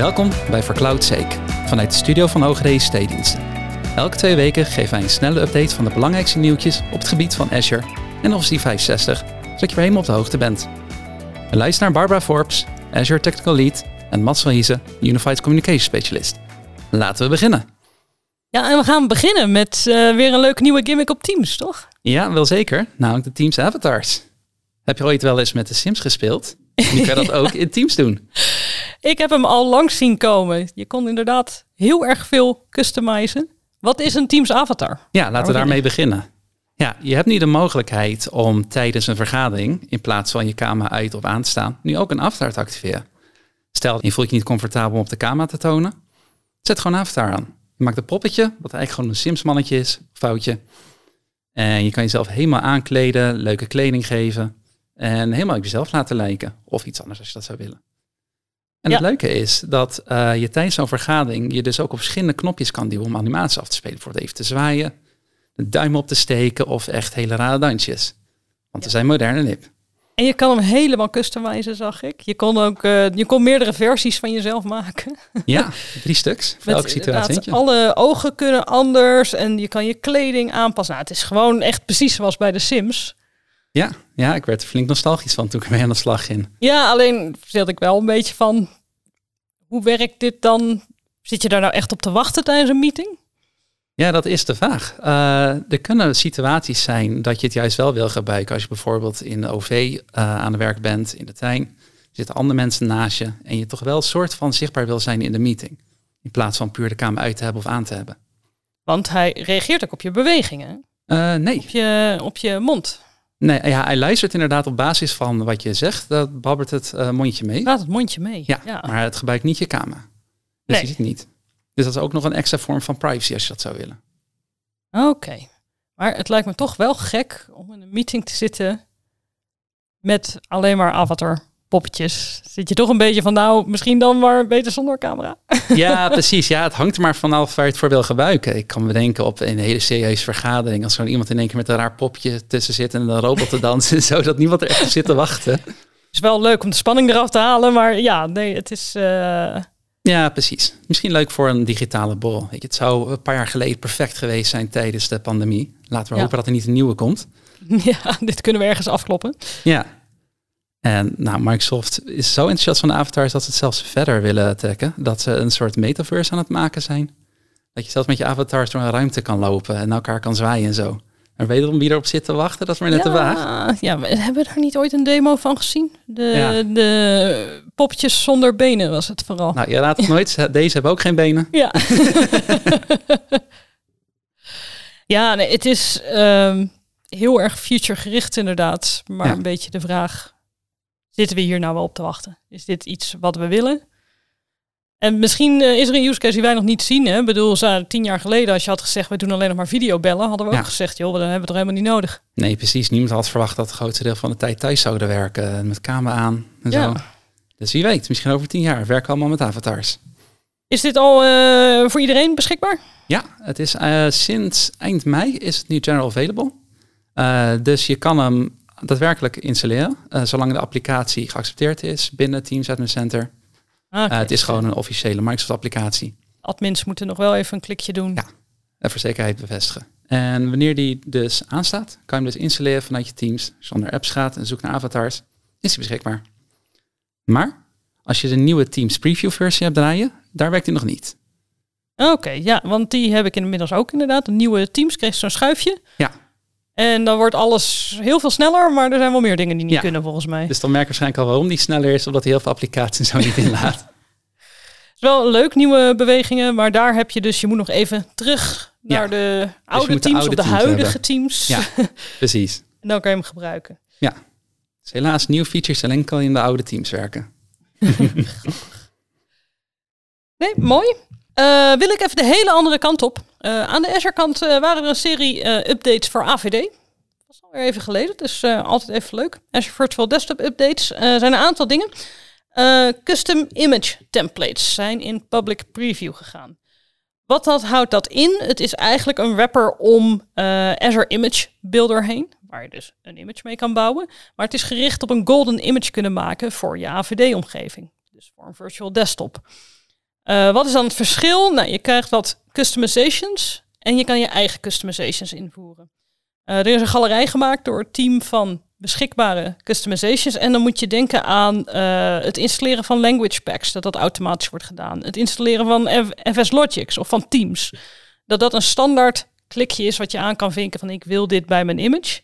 Welkom bij For Cloud Sake, vanuit de studio van Hogere IT-diensten. Elke twee weken geven wij een snelle update van de belangrijkste nieuwtjes op het gebied van Azure en Office 365, zodat je weer helemaal op de hoogte bent. We luisteren naar Barbara Forbes, Azure Technical Lead, en Mats van Hiese, Unified Communication Specialist. Laten we beginnen. Ja, en we gaan beginnen met uh, weer een leuke nieuwe gimmick op Teams, toch? Ja, wel zeker. Namelijk de Teams avatars. Heb je ooit wel eens met de Sims gespeeld? Je kan dat ook in Teams doen. Ik heb hem al langs zien komen. Je kon inderdaad heel erg veel customizen. Wat is een Teams avatar? Ja, laten we daarmee beginnen. Ja, je hebt nu de mogelijkheid om tijdens een vergadering, in plaats van je camera uit of aan te staan, nu ook een avatar te activeren. Stel, je voelt je niet comfortabel om op de camera te tonen. Zet gewoon een avatar aan. Je maakt een poppetje, wat eigenlijk gewoon een Sims mannetje is, foutje. En je kan jezelf helemaal aankleden, leuke kleding geven. En helemaal op jezelf laten lijken. Of iets anders als je dat zou willen. En het leuke is dat uh, je tijdens zo'n vergadering je dus ook op verschillende knopjes kan duwen om animaties af te spelen. Voor het even te zwaaien, de duim op te steken of echt hele rare dansjes. Want ze zijn modern en hip. En je kan hem helemaal customizen, zag ik. Je kon ook uh, je kon meerdere versies van jezelf maken. Ja, drie stuks voor elke situatie. Alle ogen kunnen anders en je kan je kleding aanpassen. Nou, het is gewoon echt precies zoals bij de Sims. Ja, ja, ik werd er flink nostalgisch van toen ik mee aan de slag ging. Ja, alleen zit ik wel een beetje van, hoe werkt dit dan? Zit je daar nou echt op te wachten tijdens een meeting? Ja, dat is de vraag. Uh, er kunnen situaties zijn dat je het juist wel wil gebruiken. Als je bijvoorbeeld in de OV uh, eh, aan het werk bent, in de tuin, zitten andere mensen naast je en je toch wel een soort van zichtbaar wil zijn in de meeting. In plaats van puur de kamer uit te hebben of aan te hebben. Want hij reageert ook op je bewegingen. Uh, nee. Op je, op je mond. Nee, ja, hij luistert inderdaad op basis van wat je zegt. Dat babbert het uh, mondje mee. Gaat het mondje mee. Ja, ja, maar het gebruikt niet je camera. Dus nee. ziet het niet. Dus dat is ook nog een extra vorm van privacy als je dat zou willen. Oké. Maar het lijkt me toch wel gek om in een meeting te zitten met alleen maar avatar poppetjes. Zit je toch een beetje van, nou, misschien dan maar beter zonder camera. Ja, precies. Ja, het hangt er maar vanaf waar je het voor wil gebruiken. Ik kan me denken op een hele serieuze vergadering, als zo'n iemand in één keer met een raar popje tussen zit en een robot te dansen, zodat niemand er echt zit te wachten. Het is wel leuk om de spanning eraf te halen, maar ja, nee, het is... Uh... Ja, precies. Misschien leuk voor een digitale borrel. Weet je, het zou een paar jaar geleden perfect geweest zijn tijdens de pandemie. Laten we hopen dat er niet een nieuwe komt. Ja, dit kunnen we ergens afkloppen. Ja, en nou, Microsoft is zo enthousiast van de avatars dat ze het zelfs verder willen trekken. Dat ze een soort metaverse aan het maken zijn. Dat je zelfs met je avatars door een ruimte kan lopen en elkaar kan zwaaien en zo. En wederom wie erop zit te wachten, dat is maar net te waag. Ja, we hebben daar niet ooit een demo van gezien? De, de popjes zonder benen was het vooral. Nou, je raadt het nooit. Deze hebben ook geen benen. Ja. ja, nee, het is ehm, heel erg future gericht inderdaad. Maar een beetje de vraag, zitten we hier nou wel op te wachten? Is dit iets wat we willen? En misschien eh, is er een use case die wij nog niet zien. Hè? Ik bedoel, tien jaar geleden als je had gezegd... we doen alleen nog maar videobellen... hadden we ook gezegd, joh, dan hebben we het er helemaal niet nodig. Nee, precies. Niemand had verwacht dat het grootste deel van de tijd thuis zouden werken. Met camera aan en ja. zo. Dus wie weet, misschien over tien jaar werken we allemaal met avatars. Is dit al uh, voor iedereen beschikbaar? Ja, het is uh, sinds eind mei is het nu general available. dus je kan hem daadwerkelijk installeren, uh, zolang de applicatie geaccepteerd is binnen Teams Admin Center. Okay. Uh, het is gewoon een officiële Microsoft applicatie. Admins moeten nog wel even een klikje doen. Ja, en voor zekerheid bevestigen. En wanneer die dus aanstaat, kan je hem dus installeren vanuit je Teams. Als je onder apps gaat en zoekt naar avatars, is hij beschikbaar. Maar als je de nieuwe Teams preview versie hebt draaien, daar werkt hij nog niet. Oké, ja, want die heb ik inmiddels ook inderdaad. De nieuwe Teams kreeg zo'n schuifje. Ja. En dan wordt alles heel veel sneller, maar er zijn wel meer dingen die niet kunnen volgens mij. Dus dan merk je waarschijnlijk al waarom die sneller is, omdat hij heel veel applicaties zo niet inlaat. Het is wel leuk, nieuwe bewegingen, maar daar heb je dus, je moet nog even terug naar de dus oude teams of de huidige teams. Ja, precies. en dan kan je hem gebruiken. Ja, dus helaas nieuwe features alleen kan je in de oude teams werken. nee, mooi. Uh, wil ik even de hele andere kant op. Uh, aan de Azure-kant uh, waren er een serie updates voor AVD. Dat is alweer even geleden, dus altijd even leuk. Azure Virtual Desktop Updates zijn een aantal dingen. custom image templates zijn in public preview gegaan. Wat dat houdt dat in? Het is eigenlijk een wrapper om Azure Image Builder heen, waar je dus een image mee kan bouwen. Maar het is gericht op een golden image kunnen maken voor je AVD-omgeving. Dus voor een virtual desktop. Uh, wat is dan het verschil? Nou, je krijgt wat customizations en je kan je eigen customizations invoeren. Uh, er is een galerij gemaakt door het team van beschikbare customizations. En dan moet je denken aan uh, het installeren van language packs, dat dat automatisch wordt gedaan. Het installeren van FS Logics of van Teams. Dat dat een standaard klikje is wat je aan kan vinken van ik wil dit bij mijn image.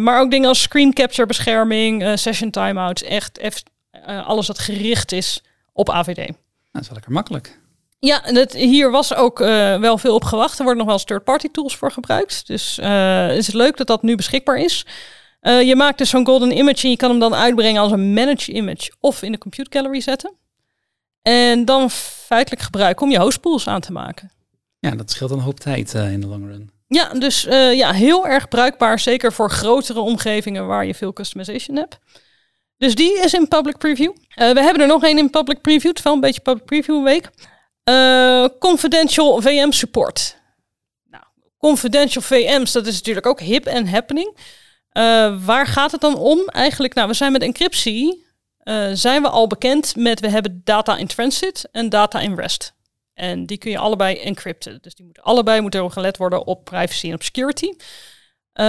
Maar ook dingen als screen capture bescherming, session timeouts, echt alles wat gericht is op AVD. Dat is wel lekker makkelijk. Ja, hier was ook wel veel op gewacht. Er worden nog wel eens third-party tools voor gebruikt. Dus is het leuk dat dat nu beschikbaar is. Uh, je maakt dus zo'n golden image en je kan hem dan uitbrengen als een managed image of in de compute gallery zetten. En dan feitelijk gebruiken om je hostpools aan te maken. Ja, dat scheelt een hoop tijd uh, in de long run. Ja, dus uh, ja, heel erg bruikbaar. Zeker voor grotere omgevingen waar je veel customization hebt. Dus die is in public preview. we hebben er nog één in public preview. Het is wel een beetje public preview week. confidential VM support. Nou, confidential VM's, dat is natuurlijk ook hip en happening. Uh, waar gaat het dan om? Eigenlijk, nou, we zijn met encryptie, zijn we al bekend met, we hebben data in transit en data in rest. En die kun je allebei encrypten. Dus die moeten allebei moeten er gelet worden op privacy en op security.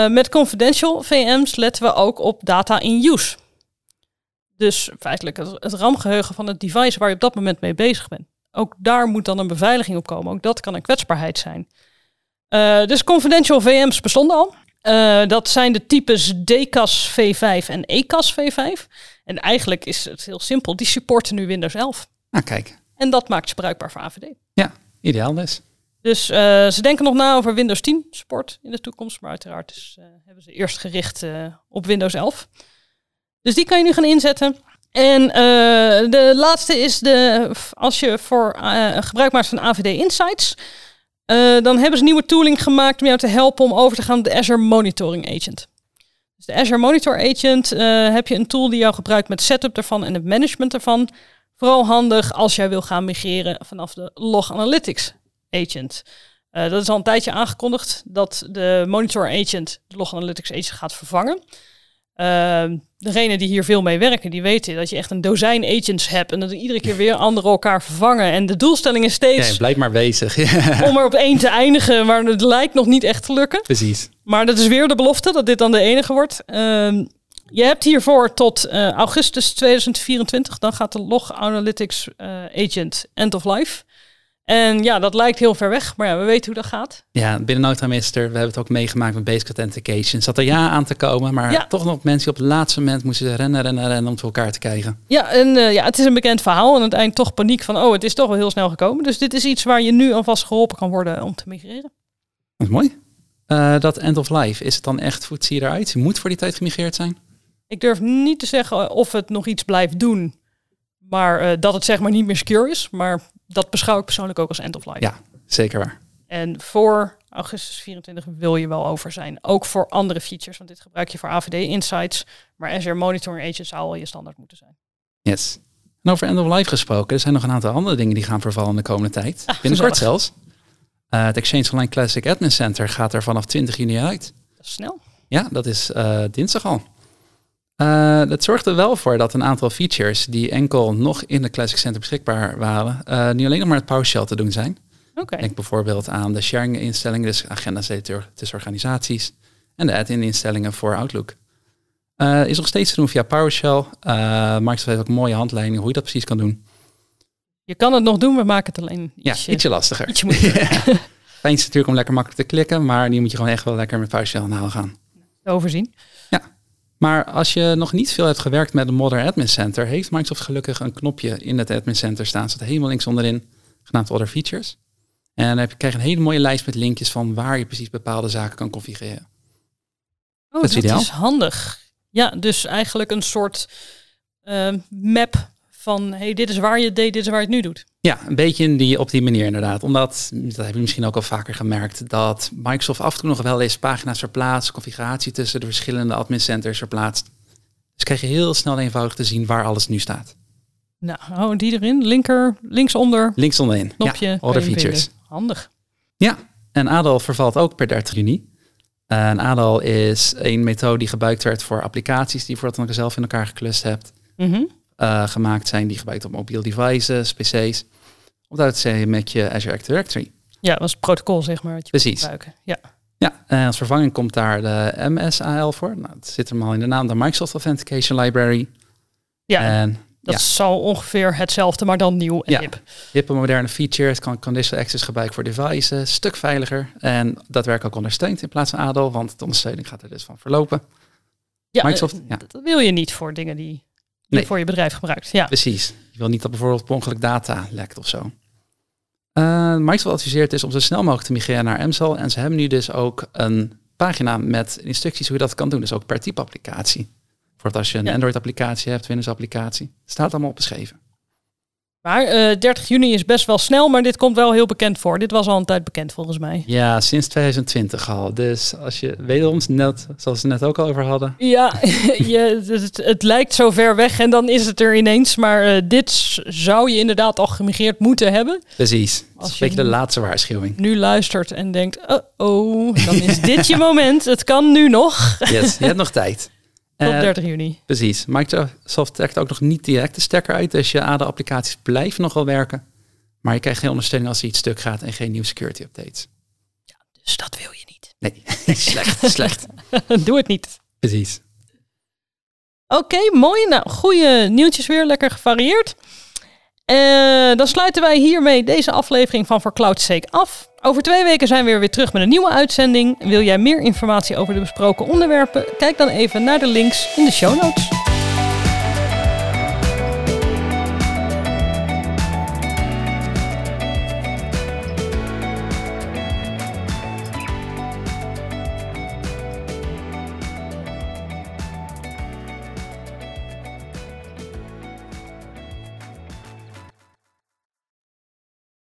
Met confidential VM's letten we ook op data in use. Dus feitelijk het, het RAM-geheugen van het device waar je op dat moment mee bezig bent. Ook daar moet dan een beveiliging op komen. Ook dat kan een kwetsbaarheid zijn. Uh, dus confidential VM's bestonden al. Uh, dat zijn de types DCAS V5 en ECAS V5. En eigenlijk is het heel simpel. Die supporten nu Windows 11. Ah, kijk. En dat maakt ze bruikbaar voor AVD. Ja, ideaal dus. Dus uh, ze denken nog na over Windows 10 support in de toekomst. Maar uiteraard hebben ze eerst gericht op Windows 11. Dus die kan je nu gaan inzetten. En de laatste is de, als je voor gebruik maakt van AVD Insights... Uh, dan hebben ze nieuwe tooling gemaakt om jou te helpen om over te gaan op de Azure Monitoring Agent. Dus de Azure Monitor Agent heb je een tool die jou gebruikt met setup ervan en het management ervan. Vooral handig als jij wil gaan migreren vanaf de Log Analytics Agent. Dat is al een tijdje aangekondigd dat de Monitor Agent de Log Analytics Agent gaat vervangen. Degenen die hier veel mee werken, die weten dat je echt een dozijn agents hebt en dat er iedere keer weer anderen elkaar vervangen. En de doelstelling is steeds. Ja, blijf maar bezig. om er op één te eindigen, maar het lijkt nog niet echt te lukken. Precies. Maar dat is weer de belofte dat dit dan de enige wordt. Uh, je hebt hiervoor tot uh, augustus 2024, dan gaat de Log Analytics uh, Agent end of life. En ja, dat lijkt heel ver weg, maar ja, we weten hoe dat gaat. Ja, binnen no time is er, we hebben het ook meegemaakt met Basic Authentication. Zat er ja aan te komen, maar ja. toch nog mensen op het laatste moment moesten rennen, rennen, rennen om voor elkaar te krijgen. Ja, en uh, ja, het is een bekend verhaal. En aan het eind toch paniek van, oh, het is toch wel heel snel gekomen. Dus dit is iets waar je nu alvast geholpen kan worden om te migreren. Dat is mooi. Uh, dat end of life, is het dan echt, hoe zie je eruit? Je moet voor die tijd gemigreerd zijn? Ik durf niet te zeggen of het nog iets blijft doen, maar uh, dat het zeg maar niet meer secure is. Maar dat beschouw ik persoonlijk ook als end of life. Ja, zeker waar. En voor augustus 24 wil je wel over zijn. Ook voor andere features, want dit gebruik je voor AVD Insights. Maar Azure Monitoring Agent zou al je standaard moeten zijn. Yes. En over end of life gesproken, er zijn nog een aantal andere dingen die gaan vervallen de komende tijd. Ah, Binnenkort zelfs. Uh, het Exchange Online Classic Admin Center gaat er vanaf 20 juni uit. Dat is snel. Ja, dat is uh, dinsdag al. Uh, dat zorgde er wel voor dat een aantal features die enkel nog in de Classic Center beschikbaar waren, uh, nu alleen nog maar het PowerShell te doen zijn. Okay. Denk bijvoorbeeld aan de sharing instellingen, dus agenda's tussen organisaties en de add-in instellingen voor Outlook. Uh, is nog steeds te doen via PowerShell. Microsoft heeft ook mooie handleidingen hoe je dat precies kan doen. Je kan het nog doen, we maken het alleen ietsje, ja, ietsje lastiger. Ietsje moeilijker. Fijn is natuurlijk om lekker makkelijk te klikken, maar nu moet je gewoon echt wel lekker met PowerShell aan de haal gaan. Overzien. Ja. Maar als je nog niet veel hebt gewerkt met een Modern Admin Center, heeft Microsoft gelukkig een knopje in het Admin Center staan. Staat helemaal links onderin, genaamd Other Features. En dan krijg je een hele mooie lijst met linkjes van waar je precies bepaalde zaken kan configureren. Oh, dat is, dat is handig. Ja, dus eigenlijk een soort uh, map van hey, dit is waar je deed, dit is waar je het nu doet. Ja, een beetje in die, op die manier inderdaad. Omdat, dat heb je misschien ook al vaker gemerkt, dat Microsoft af en toe nog wel eens pagina's verplaatst, configuratie tussen de verschillende admin centers verplaatst. Dus krijg je heel snel eenvoudig te zien waar alles nu staat. Nou, hou die erin. Linker, linksonder. Linksonderin. Knopje. Ja, other features. Handig. Ja, en ADAL vervalt ook per 30 juni. En ADAL is een methode die gebruikt werd voor applicaties die je voordat dan zelf in elkaar geklust hebt. Mm -hmm. uh, gemaakt zijn die gebruikt op mobiele devices, PC's. Omdat ze met je Azure Active Directory. Ja, dat was het protocol, zeg maar, wat je Precies. gebruiken. Ja. Ja, en als vervanging komt daar de MSAL voor. Nou, het zit hem al in de naam, de Microsoft Authentication Library. Ja, En dat ja. zal ongeveer hetzelfde, maar dan nieuw en Ja. hip. hippe moderne features, kan conditional access gebruiken voor devices, stuk veiliger. En dat werkt ook ondersteund in plaats van ADO, want de ondersteuning gaat er dus van verlopen. Ja, Microsoft, eh, ja. dat wil je niet voor dingen die je Nee. voor je bedrijf gebruikt. Ja. Precies. Je wil niet dat bijvoorbeeld per ongeluk data lekt of zo. Eh, Microsoft adviseert dus om zo snel mogelijk te migreren naar MSAL. En ze hebben nu dus ook een pagina met instructies hoe je dat kan doen. Dus ook per type applicatie. Bijvoorbeeld als je een Ja. Android applicatie hebt, Windows applicatie. Staat allemaal beschreven. Maar eh 30 juni is best wel snel, maar dit komt wel heel bekend voor. Dit was al een tijd bekend volgens mij. Ja, sinds 2020 al. Dus als je wederom, net, zoals we het net ook al over hadden. Ja, je, het, het lijkt zo ver weg en dan is het er ineens. Maar eh, dit zou je inderdaad al gemigreerd moeten hebben. Precies. Dat Als is een je beetje de laatste waarschuwing. Nu luistert en denkt, oh, oh dan is dit je moment. Het kan nu nog. Yes, je hebt nog tijd. Tot Eh, 30 juni. Precies. Microsoft trekt ook nog niet direct de stekker uit. Dus je ADA-applicaties blijven nog wel werken. Maar je krijgt geen ondersteuning als er iets stuk gaat en geen nieuwe security updates. Dus dat wil je niet. Nee, slecht, slecht. Doe het niet. Precies. Oké, mooi. Nou, goede nieuwtjes weer. Lekker gevarieerd. Eh, dan sluiten wij hiermee deze aflevering van For Cloud's Sake af. Over twee weken zijn we weer, terug met een nieuwe uitzending. Wil jij meer informatie over de besproken onderwerpen? Kijk dan even naar de links in de show notes.